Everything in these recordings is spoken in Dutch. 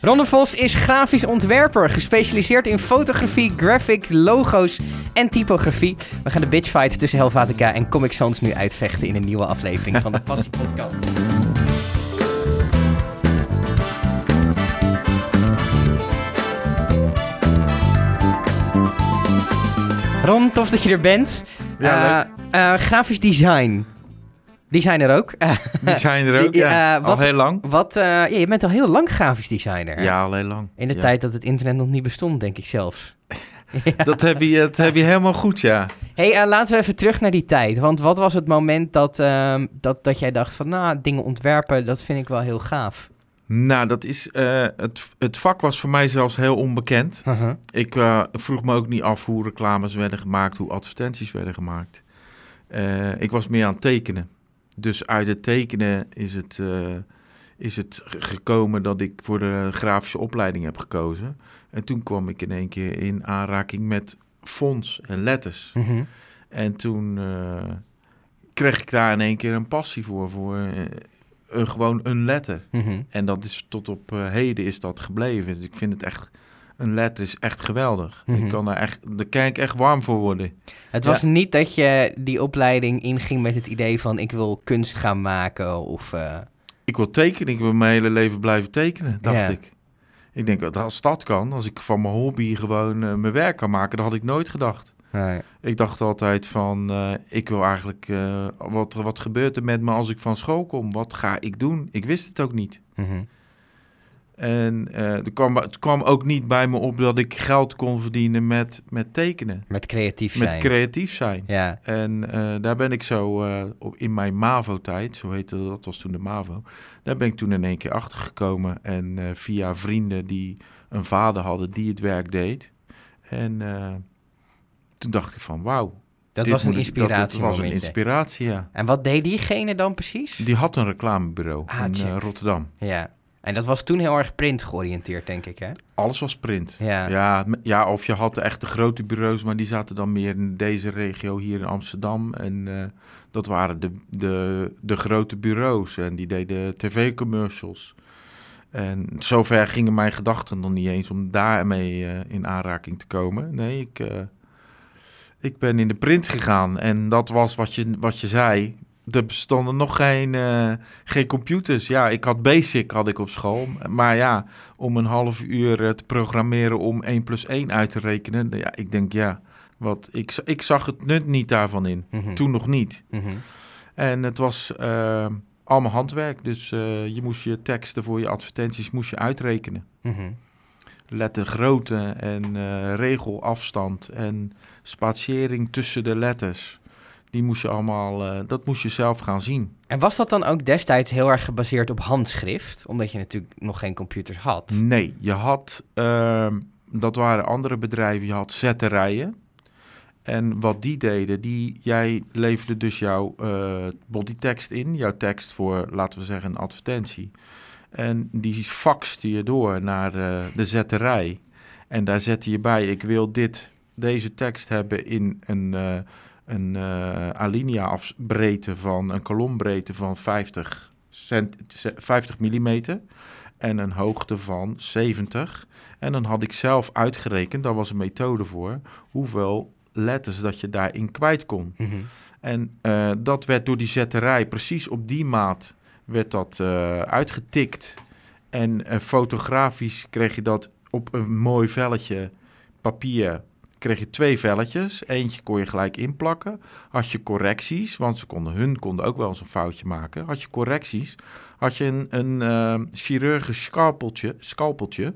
Ronde Vos is grafisch ontwerper, gespecialiseerd in fotografie, graphic, logo's en typografie. We gaan de bitchfight tussen Helvatica en Comic Sans nu uitvechten in een nieuwe aflevering van de Passie Podcast. Ron, tof dat je er bent. Ja, Eh, eh, grafisch design. Die zijn er ook. Die zijn er ook, Die, ja. eh, al heel lang. Wat, eh, ja, je bent al heel lang grafisch designer. Ja, al heel lang. In de Ja. tijd dat het internet nog niet bestond, denk ik zelfs. Dat heb, je, dat heb je helemaal goed, ja. hey, eh, laten we even terug naar die tijd. Want wat was het moment dat, ehm, dat, dat jij dacht van... nou, dingen ontwerpen, dat vind ik wel heel gaaf. Nou, dat is, eh, het, het vak was voor mij zelfs heel onbekend. Uh-huh. Ik eh, vroeg me ook niet af hoe reclames werden gemaakt, hoe advertenties werden gemaakt. Eh, ik was meer aan het tekenen. Dus uit het tekenen is het, eh, is het gekomen dat ik voor de grafische opleiding heb gekozen. En toen kwam ik in één keer in aanraking met fonts en letters. Mhm. En toen eh, kreeg ik daar in één keer een passie voor, voor eh, een, gewoon een letter. Mhm. En dat is tot op heden is dat gebleven. Dus ik vind het echt, een letter is echt geweldig. Mhm. Ik kan daar echt, daar kan ik echt warm voor worden. Het was niet dat je die opleiding inging met het idee van... ik wil kunst gaan maken of... eh, Ik wil tekenen, ik wil mijn hele leven blijven tekenen, dacht Ja. ik. Ik denk, dat als dat kan, als ik van mijn hobby gewoon eh, mijn werk kan maken, dat had ik nooit gedacht. nee. Ik dacht altijd van, eh, ik wil eigenlijk, eh, wat, wat gebeurt er met me als ik van school kom? Wat ga ik doen? Ik wist het ook niet. Mhm. En eh, er kwam, het kwam ook niet bij me op dat ik geld kon verdienen met, met tekenen. Met creatief zijn. Met creatief zijn. ja. En eh, daar ben ik zo eh, in mijn MAVO-tijd, zo heette dat, dat was toen de MAVO. Daar ben ik toen in één keer achter gekomen. En via vrienden die een vader hadden die het werk deed. En toen dacht ik van wauw. Dat was een inspiratie. Dat, was een inspiratie, ja. En wat deed diegene dan precies? Die had een reclamebureau Ah, in. Rotterdam. Ja. En dat was toen heel erg print georiënteerd, denk ik, hè? Alles was print. Ja. Ja, ja, of je had de echte grote bureaus, maar die zaten dan meer in deze regio hier in Amsterdam. En eh, dat waren de, de, de grote bureaus en die deden tv-commercials. En zover gingen mijn gedachten nog niet eens om daarmee eh, in aanraking te komen. Nee, ik, eh, ik ben in de print gegaan en dat was wat je, wat je zei. Er bestonden nog geen, eh, geen computers. Ja, ik had Basic had ik op school. Maar ja, om een half uur eh, te programmeren om 1 plus 1 uit te rekenen. Ja, ik denk ja, wat, ik, ik zag het nut niet daarvan in. Mhm. Toen nog niet. Mhm. En het was eh, allemaal handwerk. Dus je moest je teksten voor je advertenties moest je uitrekenen. Mhm. Lettergrootte en regelafstand en spatiëring tussen de letters. Die moest je allemaal, eh, dat moest je zelf gaan zien. En was dat dan ook destijds heel erg gebaseerd op handschrift? Omdat je natuurlijk nog geen computers had. Nee, je had, ehm, dat waren andere bedrijven, je had zetterijen. En wat die deden, die, jij leverde dus jouw eh bodytekst in, jouw tekst voor, laten we zeggen, een advertentie. En die faxte je door naar eh, de zetterij. En daar zette je bij, ik wil dit, deze tekst hebben in een, een eh alinea breedte van, een kolombreedte van 50, cent, 50 millimeter en een hoogte van 70. En dan had ik zelf uitgerekend, daar was een methode voor, hoeveel letters dat je daarin kwijt kon. Mhm. En eh, dat werd door die zetterij, precies op die maat, werd dat eh, uitgetikt. En fotografisch kreeg je dat op een mooi velletje papier. Kreeg je twee velletjes. Eentje kon je gelijk inplakken. Had je correcties, want ze konden, hun konden ook wel eens een foutje maken. Had je correcties, had je een, een eh, chirurgisch scalpeltje, scalpeltje.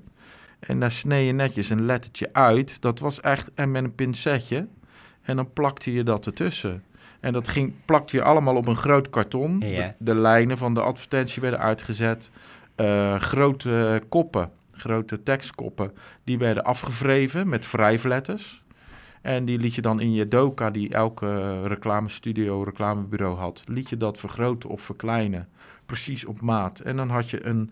En daar snee je netjes een lettertje uit. Dat was echt en met een pincetje. En dan plakte je dat ertussen. En dat ging, plakte je allemaal op een groot karton. Ja. De, de lijnen van de advertentie werden uitgezet. Eh, grote koppen, grote tekstkoppen, die werden afgevreven met wrijfletters. En die liet je dan in je doka, die elke reclamestudio, reclamebureau had, liet je dat vergroten of verkleinen. Precies op maat. En dan had je een,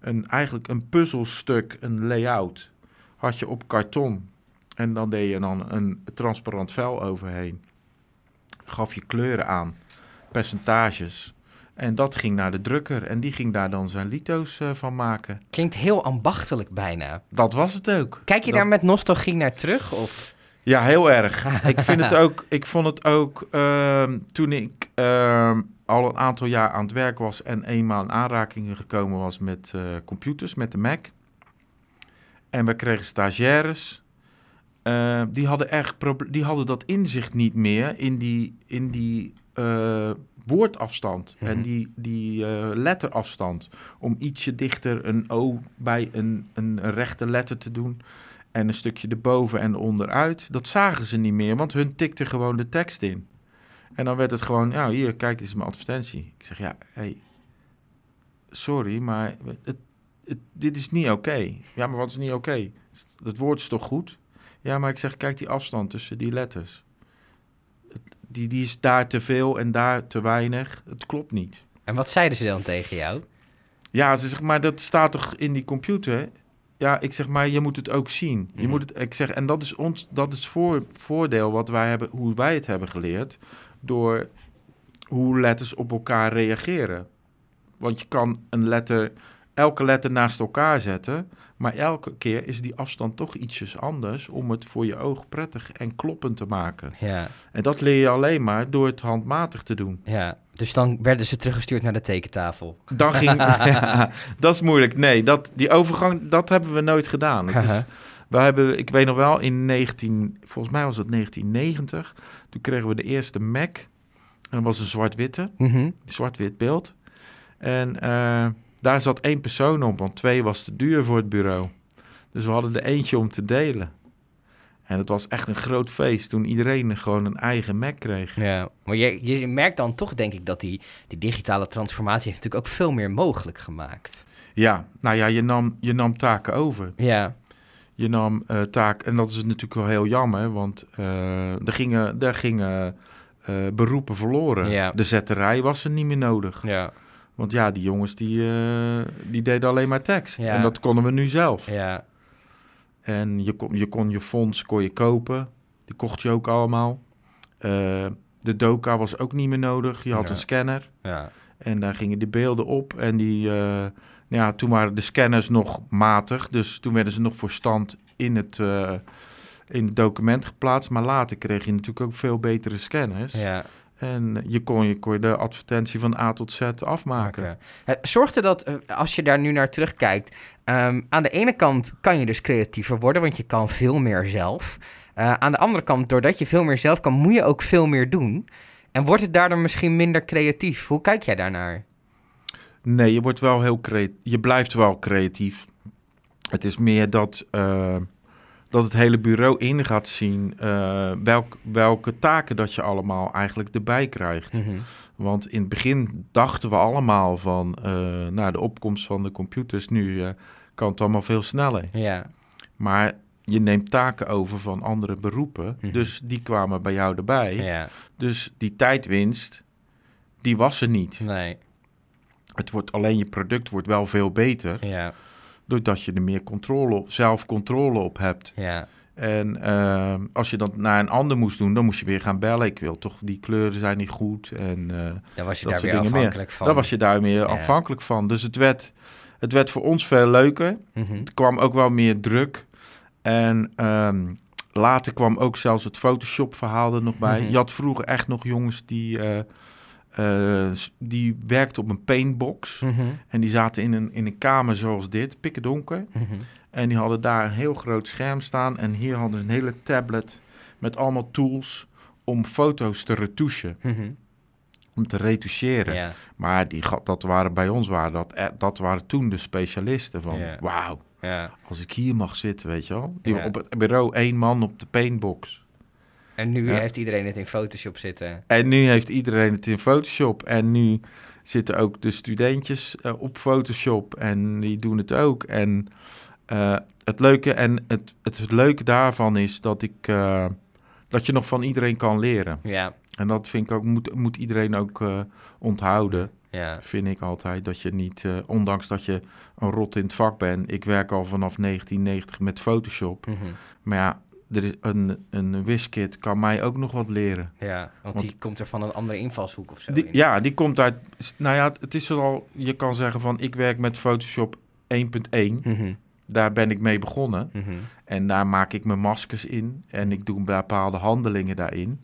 een, eigenlijk een puzzelstuk, een layout, had je op karton. En dan deed je dan een transparant vel overheen. Gaf je kleuren aan, percentages. En dat ging naar de drukker en die ging daar dan zijn lito's eh, van maken. Klinkt heel ambachtelijk bijna. Dat was het ook. Kijk je Dat- daar met nostalgie naar terug? Of? Ja, heel erg. ik vind het ook. Ik vond het ook ehm, toen ik ehm, al een aantal jaar aan het werk was en eenmaal in aanraking gekomen was met eh, computers, met de Mac. En we kregen stagiaires. eh, die hadden echt die hadden dat inzicht niet meer in die, in die eh, woordafstand Mhm. en die, die eh, letterafstand. Om ietsje dichter een O bij een, een rechte letter te doen. En een stukje erboven en onderuit. Dat zagen ze niet meer, want hun tikte gewoon de tekst in. En dan werd het gewoon, ja, hier, kijk, dit is mijn advertentie. Ik zeg, ja, hey, sorry, maar het, het, dit is niet oké. Ja, maar wat is niet oké? Dat woord is toch goed? Ja, maar ik zeg, kijk die afstand tussen die letters. Die, die is daar te veel en daar te weinig. Het klopt niet. En wat zeiden ze dan tegen jou? Ja, ze zegt, maar dat staat toch in die computer? Ja, ik zeg, maar je moet het ook zien. Je Mhm. moet het, ik zeg, en dat is ons, dat is voor, voordeel wat wij hebben, hoe wij het hebben geleerd, door hoe letters op elkaar reageren. Want je kan een letter, elke letter naast elkaar zetten, maar elke keer is die afstand toch ietsjes anders om het voor je oog prettig en kloppend te maken. Ja, En dat leer je alleen maar door het handmatig te doen. ja. Dus dan werden ze teruggestuurd naar de tekentafel. Dan ging, ja, dat is moeilijk. Nee, dat, die overgang, dat hebben we nooit gedaan. Het is, we hebben, ik weet nog wel, in 19, volgens mij was het 1990, toen kregen we de eerste Mac. En dat was een zwart-witte, Mhm. zwart-wit beeld. En eh, daar zat één persoon op, want twee was te duur voor het bureau. Dus we hadden er eentje om te delen. En het was echt een groot feest toen iedereen gewoon een eigen Mac kreeg. Ja, maar je, je merkt dan toch, denk ik, dat die, die digitale transformatie heeft natuurlijk ook veel meer mogelijk gemaakt. Ja, nou ja, je nam, je nam taken over. Ja, Je nam eh taak, en dat is natuurlijk wel heel jammer, want eh, er gingen, er gingen eh, beroepen verloren. Ja. De zetterij was er niet meer nodig. ja, Want ja, die jongens die, eh, die deden alleen maar tekst. Ja. En dat konden we nu zelf. ja, En je kon, je kon je fonds kon je kopen. Die kocht je ook allemaal. Eh, de doka was ook niet meer nodig. Je had Ja. een scanner. ja. En daar gingen die beelden op. En die, eh, ja, toen waren de scanners nog matig. Dus toen werden ze nog voor stand in het, in het document geplaatst. Maar later kreeg je natuurlijk ook veel betere scanners. ja. En je kon, je kon de advertentie van A tot Z afmaken. Zorgde dat, eh, als je daar nu naar terugkijkt, ehm, aan de ene kant kan je dus creatiever worden, want je kan veel meer zelf. Eh, aan de andere kant, doordat je veel meer zelf kan, moet je ook veel meer doen. En wordt het daardoor misschien minder creatief? Hoe kijk jij daarnaar? Nee, je wordt wel heel creatief. Je blijft wel creatief. Het is meer dat, eh, dat het hele bureau in gaat zien eh, welk, welke taken dat je allemaal eigenlijk erbij krijgt. Mhm. Want in het begin dachten we allemaal van, na de opkomst van de computers, nu eh, kan het allemaal veel sneller. Ja, Maar je neemt taken over van andere beroepen, Mhm. dus die kwamen bij jou erbij. ja, Dus die tijdwinst, die was er niet. nee, Het wordt alleen je product wordt wel veel beter, ja, doordat je er meer controle op, zelf controle op hebt. ja, En eh, als je dat naar een ander moest doen, dan moest je weer gaan bellen. Ik wil toch, die kleuren zijn niet goed. En dan was je Dat daar weer dingen meer. afhankelijk van. daar was je daar meer Ja. afhankelijk van. Dus het werd, het werd voor ons veel leuker. Mhm. Er kwam ook wel meer druk. En ehm, later kwam ook zelfs het Photoshop-verhaal er nog bij. Mhm. Je had vroeger echt nog jongens die, eh, eh, die werkten op een paintbox. Mhm. En die zaten in een, in een kamer zoals dit, pikken donker. Mhm. En die hadden daar een heel groot scherm staan. En hier hadden ze een hele tablet met allemaal tools om foto's te retouchen. Mhm. Om te retoucheren. Maar die, dat waren bij ons waren dat, eh, dat waren toen de specialisten van wauw, als ik hier mag zitten, weet je wel. Die. Op het bureau één man op de paintbox. En nu Ja. heeft iedereen het in Photoshop zitten. En nu heeft iedereen het in Photoshop. En nu zitten ook de studentjes eh, op Photoshop en die doen het ook. En eh, het leuke en het, het leuke daarvan is dat ik eh, dat je nog van iedereen kan leren. Ja, En dat vind ik ook moet, moet iedereen ook onthouden. ja, Vind ik altijd dat je niet, ondanks dat je een rot in het vak bent. Ik werk al vanaf 1990 met Photoshop. mhm. Maar ja, er is een, een WizKid kan mij ook nog wat leren. Ja, want, Want- die komt er van een andere invalshoek of zo. Die, in. ja, die komt uit... Nou ja, het is al... Je kan zeggen van, ik werk met Photoshop 1.1. Mhm, Daar ben ik mee begonnen. mhm. En daar maak ik mijn maskers in. En ik doe bepaalde handelingen daarin.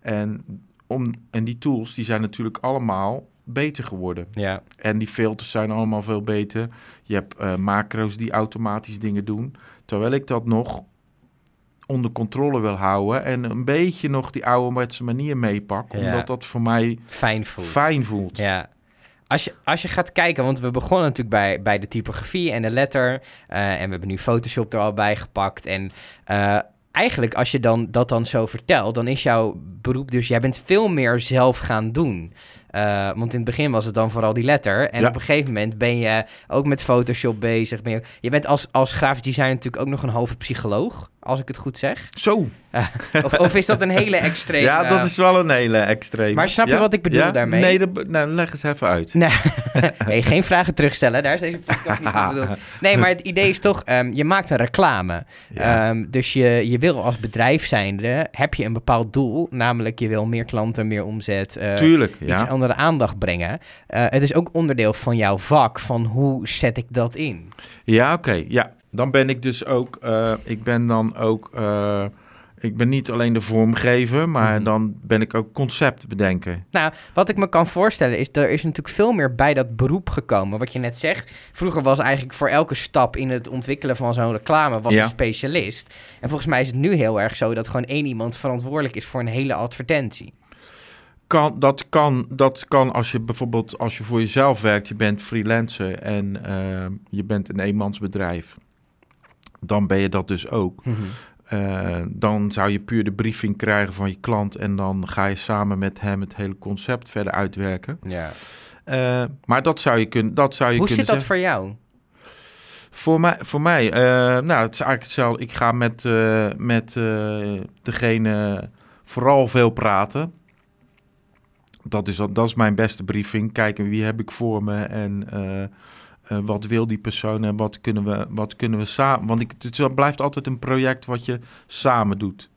En, om, en die tools, die zijn natuurlijk allemaal beter geworden. Ja, En die filters zijn allemaal veel beter. Je hebt eh, macro's die automatisch dingen doen. Terwijl ik dat nog onder controle wil houden. En een beetje nog die ouderwetse manier meepak. Ja. Omdat dat voor mij fijn voelt. fijn voelt. Ja. Als je, als je gaat kijken, want we begonnen natuurlijk bij, bij de typografie en de letter. eh, en we hebben nu Photoshop er al bij gepakt. En eh, eigenlijk, als je dan, dat dan zo vertelt, dan is jouw beroep dus... Jij bent veel meer zelf gaan doen. Eh, want in het begin was het dan vooral die letter. En Ja. op een gegeven moment ben je ook met Photoshop bezig. Ben je, je bent als, als grafisch designer natuurlijk ook nog een halve psycholoog, als ik het goed zeg. Zo. Of, of is dat een hele extreme... Ja, dat is wel een hele extreme. Maar snap je Ja? wat ik bedoel Ja? daarmee? Nee, dat, nou, leg eens even uit. Nee, nee, geen vragen terugstellen. Daar is deze podcast niet voor bedoeld. Nee, maar het idee is toch, ehm, je maakt een reclame. Ja. Ehm, dus je, je wil als bedrijf zijnde, heb je een bepaald doel. Namelijk, je wil meer klanten, meer omzet, eh, Tuurlijk, iets andere aandacht brengen. Eh, het is ook onderdeel van jouw vak, van hoe zet ik dat in? Ja, oké. Ja, dan ben ik dus ook... eh, ik ben dan ook... eh, ik ben niet alleen de vormgever, maar Mhm. dan ben ik ook concept bedenken. Nou, wat ik me kan voorstellen is, er is natuurlijk veel meer bij dat beroep gekomen. Wat je net zegt, vroeger was eigenlijk voor elke stap in het ontwikkelen van zo'n reclame was Ja. een specialist. En volgens mij is het nu heel erg zo dat gewoon één iemand verantwoordelijk is voor een hele advertentie. Kan, dat, kan, dat kan als je bijvoorbeeld als je voor jezelf werkt, je bent freelancer en eh, je bent een eenmansbedrijf. Dan ben je dat dus ook. Eh, dan zou je puur de briefing krijgen van je klant en dan ga je samen met hem het hele concept verder uitwerken. Ja. Eh, maar dat zou je, kun, dat zou je Hoe kunnen zit dat zeggen. voor jou? Voor mij, voor mij eh, nou, het is eigenlijk hetzelfde. Ik ga met, met degene vooral veel praten. Dat is, dat is mijn beste briefing. Kijken wie heb ik voor me en eh, wat wil die persoon en wat kunnen we, wat kunnen we samen. Want ik, het blijft altijd een project wat je samen doet.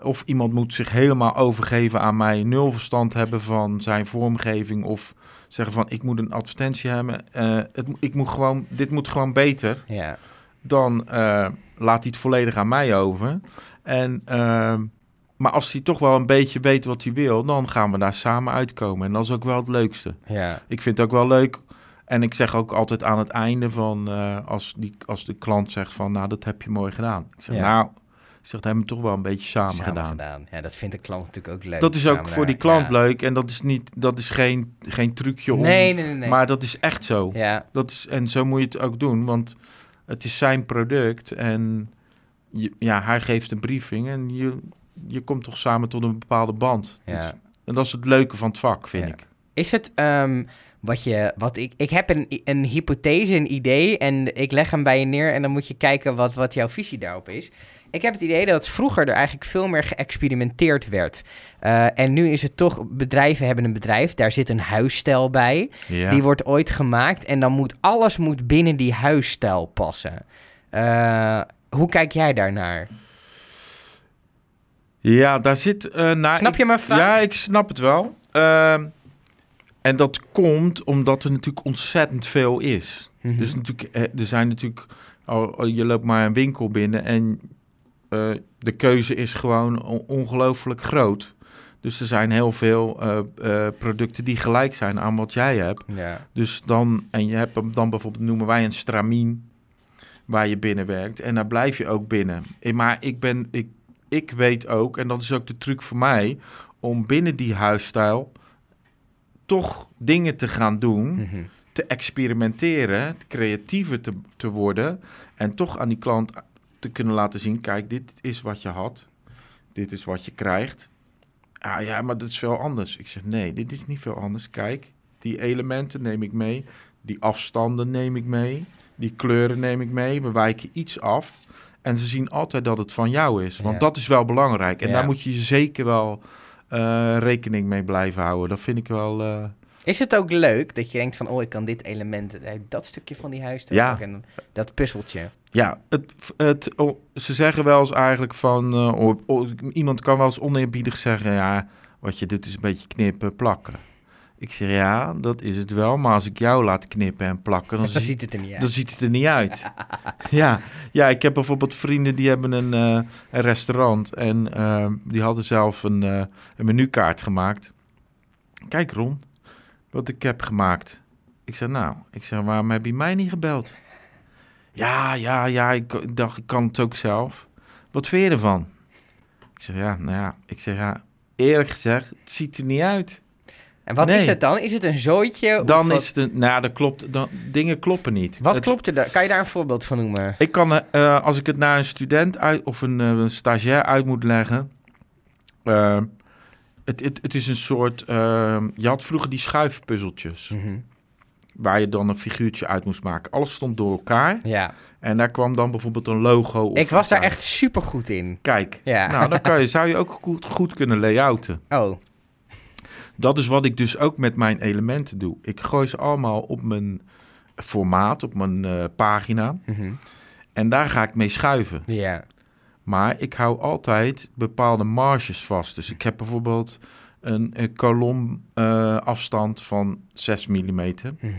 Of iemand moet zich helemaal overgeven aan mij, nul verstand hebben van zijn vormgeving. Of zeggen van ik moet een advertentie hebben. Eh, het, ik moet gewoon, dit moet gewoon beter Ja. dan eh, laat hij het volledig aan mij over. En, eh, maar als hij toch wel een beetje weet wat hij wil, dan gaan we daar samen uitkomen. En dat is ook wel het leukste. Ja. Ik vind het ook wel leuk. En ik zeg ook altijd aan het einde van, eh, als, die, als de klant zegt van, nou, dat heb je mooi gedaan. Ik zeg, Ja. nou, ik zeg, dat hebben we toch wel een beetje samen, gedaan. Ja, dat vindt de klant natuurlijk ook leuk. Dat is ook Samen voor die daar- klant ja. leuk. En dat is, niet, dat is geen, geen trucje om... Nee, nee, nee. nee. Maar dat is echt zo. ja. Dat is, en zo moet je het ook doen, want het is zijn product en je, ja, hij geeft een briefing en je, je komt toch samen tot een bepaalde band. Ja. Dat- en dat is het leuke van het vak, vind Ja. ik. Is het ehm, wat je, wat ik, ik heb een, een hypothese, een idee en ik leg hem bij je neer en dan moet je kijken wat, wat jouw visie daarop is. Ik heb het idee dat vroeger er eigenlijk veel meer geëxperimenteerd werd. Eh, en nu is het toch, bedrijven hebben een bedrijf, daar zit een huisstijl bij. Ja. Die wordt ooit gemaakt en dan moet alles moet binnen die huisstijl passen. Eh, hoe kijk jij daarnaar? ja, daar zit... eh nou, Snap je mijn vraag? Ja, ik snap het wel. En dat komt omdat er natuurlijk ontzettend veel is. Mhm. Dus natuurlijk, eh, er zijn natuurlijk, al, je loopt maar een winkel binnen en eh, de keuze is gewoon on- ongelooflijk groot. Dus er zijn heel veel eh, producten die gelijk zijn aan wat jij hebt. ja. Dus dan, en je hebt hem dan bijvoorbeeld, noemen wij een stramien, waar je binnen werkt. En daar blijf je ook binnen. Maar ik ben, ik, ik weet ook, en dat is ook de truc voor mij, om binnen die huisstijl toch dingen te gaan doen Mhm. te experimenteren, te creatiever te, te worden en toch aan die klant te kunnen laten zien, kijk, dit is wat je had, dit is wat je krijgt. Ah ja, maar dat is veel anders. Ik zeg, nee, dit is niet veel anders. Kijk, die elementen neem ik mee, die afstanden neem ik mee, die kleuren neem ik mee, we wijken iets af. En ze zien altijd dat het van jou is, want Ja. dat is wel belangrijk. En Ja. daar moet je zeker wel eh, rekening mee blijven houden. Dat vind ik wel... eh, Is het ook leuk dat je denkt van, oh, ik kan dit element, eh, dat stukje van die huis Ja. en dat puzzeltje. Ja, het, het, oh, ze zeggen wel eens eigenlijk van... oh, oh, iemand kan wel eens oneerbiedig zeggen... ja, wat je doet is een beetje knippen, plakken. Ik zeg, ja, dat is het wel. Maar als ik jou laat knippen en plakken... dan, Dan zie- ziet het er niet uit. dan ziet het er niet uit. ja, ja, ik heb bijvoorbeeld vrienden die hebben een, eh, een restaurant... en eh, die hadden zelf een, eh, een menukaart gemaakt. Kijk Ron, wat ik heb gemaakt. Ik zeg, nou, ik zeg, waarom heb je mij niet gebeld? Ja, ja, ja, ik, ik dacht, ik kan het ook zelf. Wat vind je ervan? Ik zeg, ja, nou ja, ik zeg, ja, eerlijk gezegd, het ziet er niet uit. En wat Nee. is het dan? Is het een zooitje? Dan is het, een- nou, dat klopt, dan, dingen kloppen niet. Wat Het- klopt er daar? Kan je daar een voorbeeld van noemen? Ik kan, eh, als ik het naar een student uit, of een, een stagiair uit moet leggen. eh, het, het, het is een soort. eh, je had vroeger die schuifpuzzeltjes. Mhm. Waar je dan een figuurtje uit moest maken. Alles stond door elkaar. Ja, En daar kwam dan bijvoorbeeld een logo. Of ik was daar uit. echt super goed in. Kijk, Ja. nou dan kan je, zou je ook goed, goed kunnen layouten. Oh, Dat is wat ik dus ook met mijn elementen doe. Ik gooi ze allemaal op mijn formaat, op mijn eh, pagina. mhm. En daar ga ik mee schuiven. ja. Maar ik hou altijd bepaalde marges vast. Dus ik heb bijvoorbeeld een, een kolom eh, afstand van 6 mm. Mhm.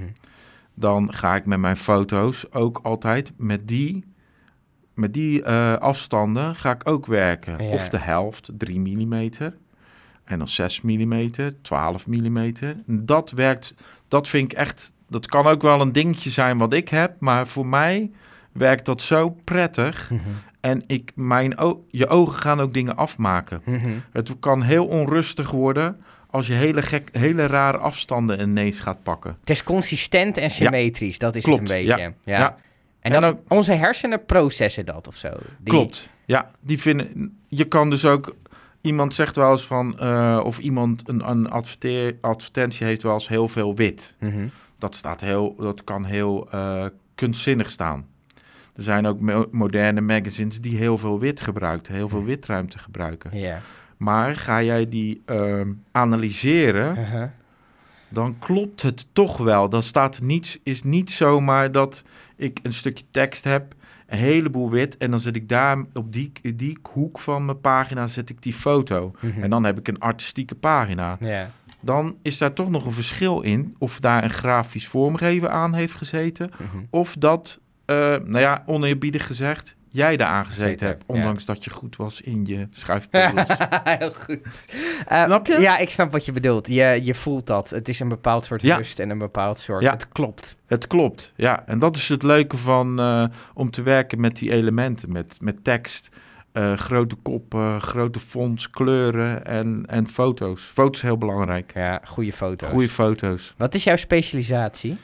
Dan ga ik met mijn foto's ook altijd met die, met die eh, afstanden ga ik ook werken. Of de helft, 3 mm. En dan 6 mm, 12 mm. Dat werkt, dat vind ik echt, dat kan ook wel een dingetje zijn wat ik heb. Maar voor mij werkt dat zo prettig. Mhm. En ik, mijn je ogen gaan ook dingen afmaken. Mhm. Het kan heel onrustig worden als je hele, gek, hele rare afstanden ineens gaat pakken. Het is consistent en symmetrisch, dat is Klopt, het een beetje. ja, Ja. ja. En, onze hersenen processen dat of zo. Die- Klopt. Ja, die vinden. Je kan dus ook. Iemand zegt wel eens van. eh, of iemand een, een advertentie heeft wel eens heel veel wit. Mhm. Dat, staat heel, dat kan heel eh, kunstzinnig staan. Er zijn ook mo- moderne magazines die heel veel wit gebruiken, heel veel witruimte gebruiken. Maar ga jij die ehm, analyseren, Uh-huh. dan klopt het toch wel. Dan staat niets, is niet zomaar dat ik een stukje tekst heb, een heleboel wit, en dan zet ik daar op die, die hoek van mijn pagina zet ik die foto. Mhm. En dan heb ik een artistieke pagina. Dan is daar toch nog een verschil in of daar een grafisch vormgever aan heeft gezeten, Mhm. of dat, eh, nou ja, oneerbiedig gezegd, jij daar aan gezeten Gezeten hebt, ja. ondanks dat je goed was in je schuifpuzzels. Heel goed. Eh, Snap je? Ja, ik snap wat je bedoelt. Je, je voelt dat. Het is een bepaald soort Ja. rust en een bepaald soort... Ja. Het klopt. Het klopt, ja. En dat is het leuke van eh, om te werken met die elementen, met, met tekst, eh, grote koppen, grote fonts, kleuren en, en foto's. Foto's heel belangrijk. Ja, goede foto's. Goede foto's. Wat is jouw specialisatie?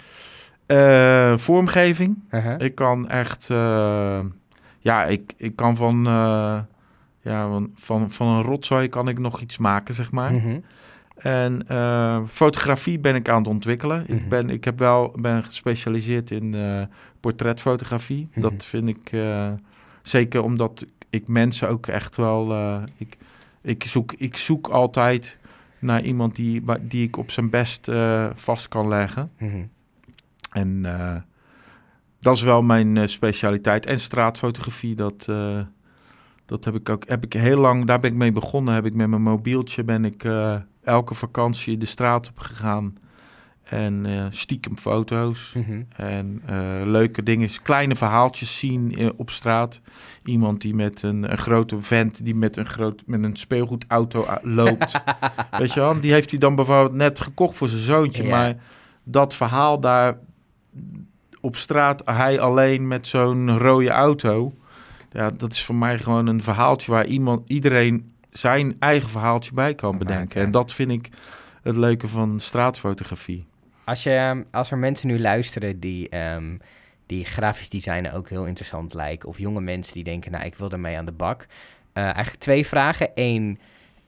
Vormgeving. Uh-huh. Ik kan echt, ja, ik, ik kan van, eh, ja, van, van, van een rotzooi kan ik nog iets maken, zeg maar. Mhm. En eh, fotografie ben ik aan het ontwikkelen. Mhm. Ik, ben, ik heb wel, ben gespecialiseerd in eh, portretfotografie. Mhm. Dat vind ik zeker omdat ik mensen ook echt wel. ik, ik, zoek, ik zoek altijd naar iemand die, die ik op zijn best vast kan leggen. Mhm. En dat is wel mijn eh, specialiteit. En straatfotografie, dat, eh, dat heb ik ook heb ik heel lang, daar ben ik mee begonnen. Heb ik met mijn mobieltje ben ik eh, elke vakantie de straat op gegaan. En eh, stiekem foto's. Mhm. En leuke dingen, kleine verhaaltjes zien op straat. Iemand die met een, een grote vent die met een, groot, met een speelgoedauto loopt. Weet je wel, die heeft hij dan bijvoorbeeld net gekocht voor zijn zoontje. Maar dat verhaal daar op straat, hij alleen met zo'n rode auto. Ja, dat is voor mij gewoon een verhaaltje waar iemand, iedereen zijn eigen verhaaltje bij kan bedenken. En dat vind ik het leuke van straatfotografie. Als, je, ehm, als er mensen nu luisteren die, ehm, die grafisch designen ook heel interessant lijken... of jonge mensen die denken, nou, ik wil ermee aan de bak. Eh, eigenlijk twee vragen. Eén,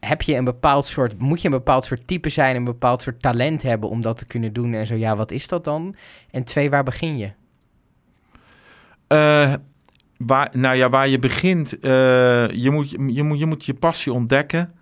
heb je een bepaald soort... moet je een bepaald soort type zijn... een bepaald soort talent hebben om dat te kunnen doen? En zo, ja, wat is dat dan? En twee, waar begin je? Eh, waar, nou ja, waar je begint, eh, je, moet, je, moet, je moet je passie ontdekken.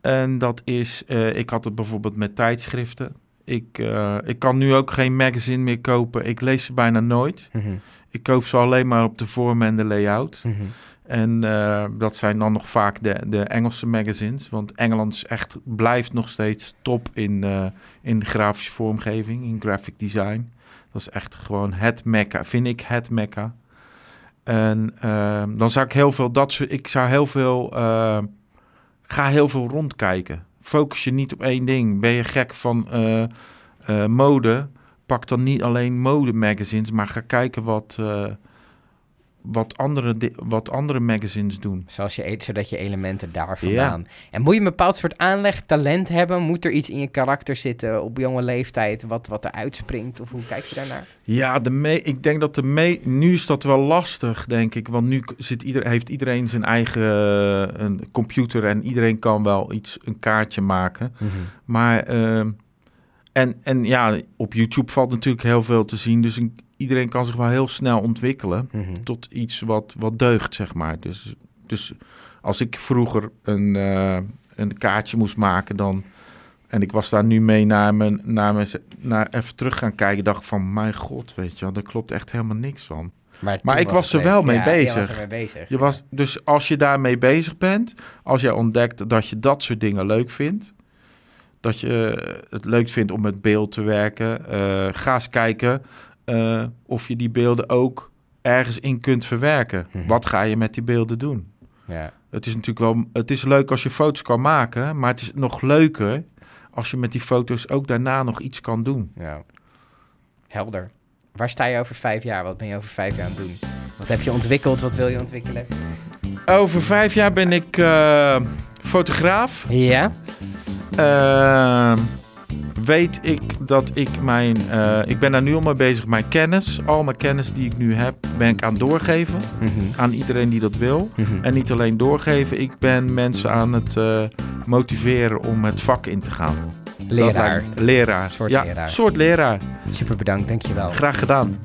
En dat is, eh, ik had het bijvoorbeeld met tijdschriften. Ik, ik kan nu ook geen magazine meer kopen. Ik lees ze bijna nooit. Mhm, Ik koop ze alleen maar op de vorm en de layout. mhm. En eh, dat zijn dan nog vaak de, de Engelse magazines. Want Engeland is echt, blijft nog steeds top in, eh, in grafische vormgeving, in graphic design. Dat is echt gewoon het mecca, vind ik het mecca. En eh, dan zou ik heel veel dat soort, ik zou heel veel, eh, ga heel veel rondkijken. Focus je niet op één ding. Ben je gek van mode? Pak dan niet alleen mode magazines, maar ga kijken wat, wat, andere, wat andere magazines doen. Zoals je, e- zodat je elementen daar vandaan. En moet je een bepaald soort aanleg, talent hebben? Moet er iets in je karakter zitten op jonge leeftijd wat, wat er uitspringt? Of hoe kijk je daarnaar? Ja, de me ik denk dat de me nu is dat wel lastig, denk ik. Want nu zit ieder heeft iedereen zijn eigen eh, een computer en iedereen kan wel iets, een kaartje maken. Maar, ehm, en, en ja, op YouTube valt natuurlijk heel veel te zien. Dus een- iedereen kan zich wel heel snel ontwikkelen Mhm. tot iets wat, wat deugt, zeg maar. Dus, dus als ik vroeger een, eh, een kaartje moest maken, dan... En ik was daar nu mee naar mijn, naar mijn, naar even terug gaan kijken. dacht ik van, mijn god, weet je wel, daar klopt echt helemaal niks van. Maar, ik was er wel mee ja, je bezig. was er mee bezig. Je was, dus als je daarmee bezig bent, als jij ontdekt dat je dat soort dingen leuk vindt, dat je het leuk vindt om met beeld te werken, eh, ga eens kijken eh, of je die beelden ook ergens in kunt verwerken. Mhm. Wat ga je met die beelden doen? Ja. Het is natuurlijk wel, het is leuk als je foto's kan maken, maar het is nog leuker als je met die foto's ook daarna nog iets kan doen. Ja. Helder. Waar sta je over vijf jaar? Wat ben je over vijf jaar aan het doen? Wat heb je ontwikkeld? Wat wil je ontwikkelen? Over vijf jaar ben ik eh, fotograaf. Ja. Ehm, weet ik dat ik mijn... eh, ik ben daar nu al mee bezig. Mijn kennis, al mijn kennis die ik nu heb, ben ik aan het doorgeven. Mhm. Aan iedereen die dat wil. Mhm. En niet alleen doorgeven, ik ben mensen aan het eh, motiveren om het vak in te gaan. Leraar. lijkt- leraar. Soort ja, leraar. soort leraar. Super bedankt, dankjewel. Graag gedaan.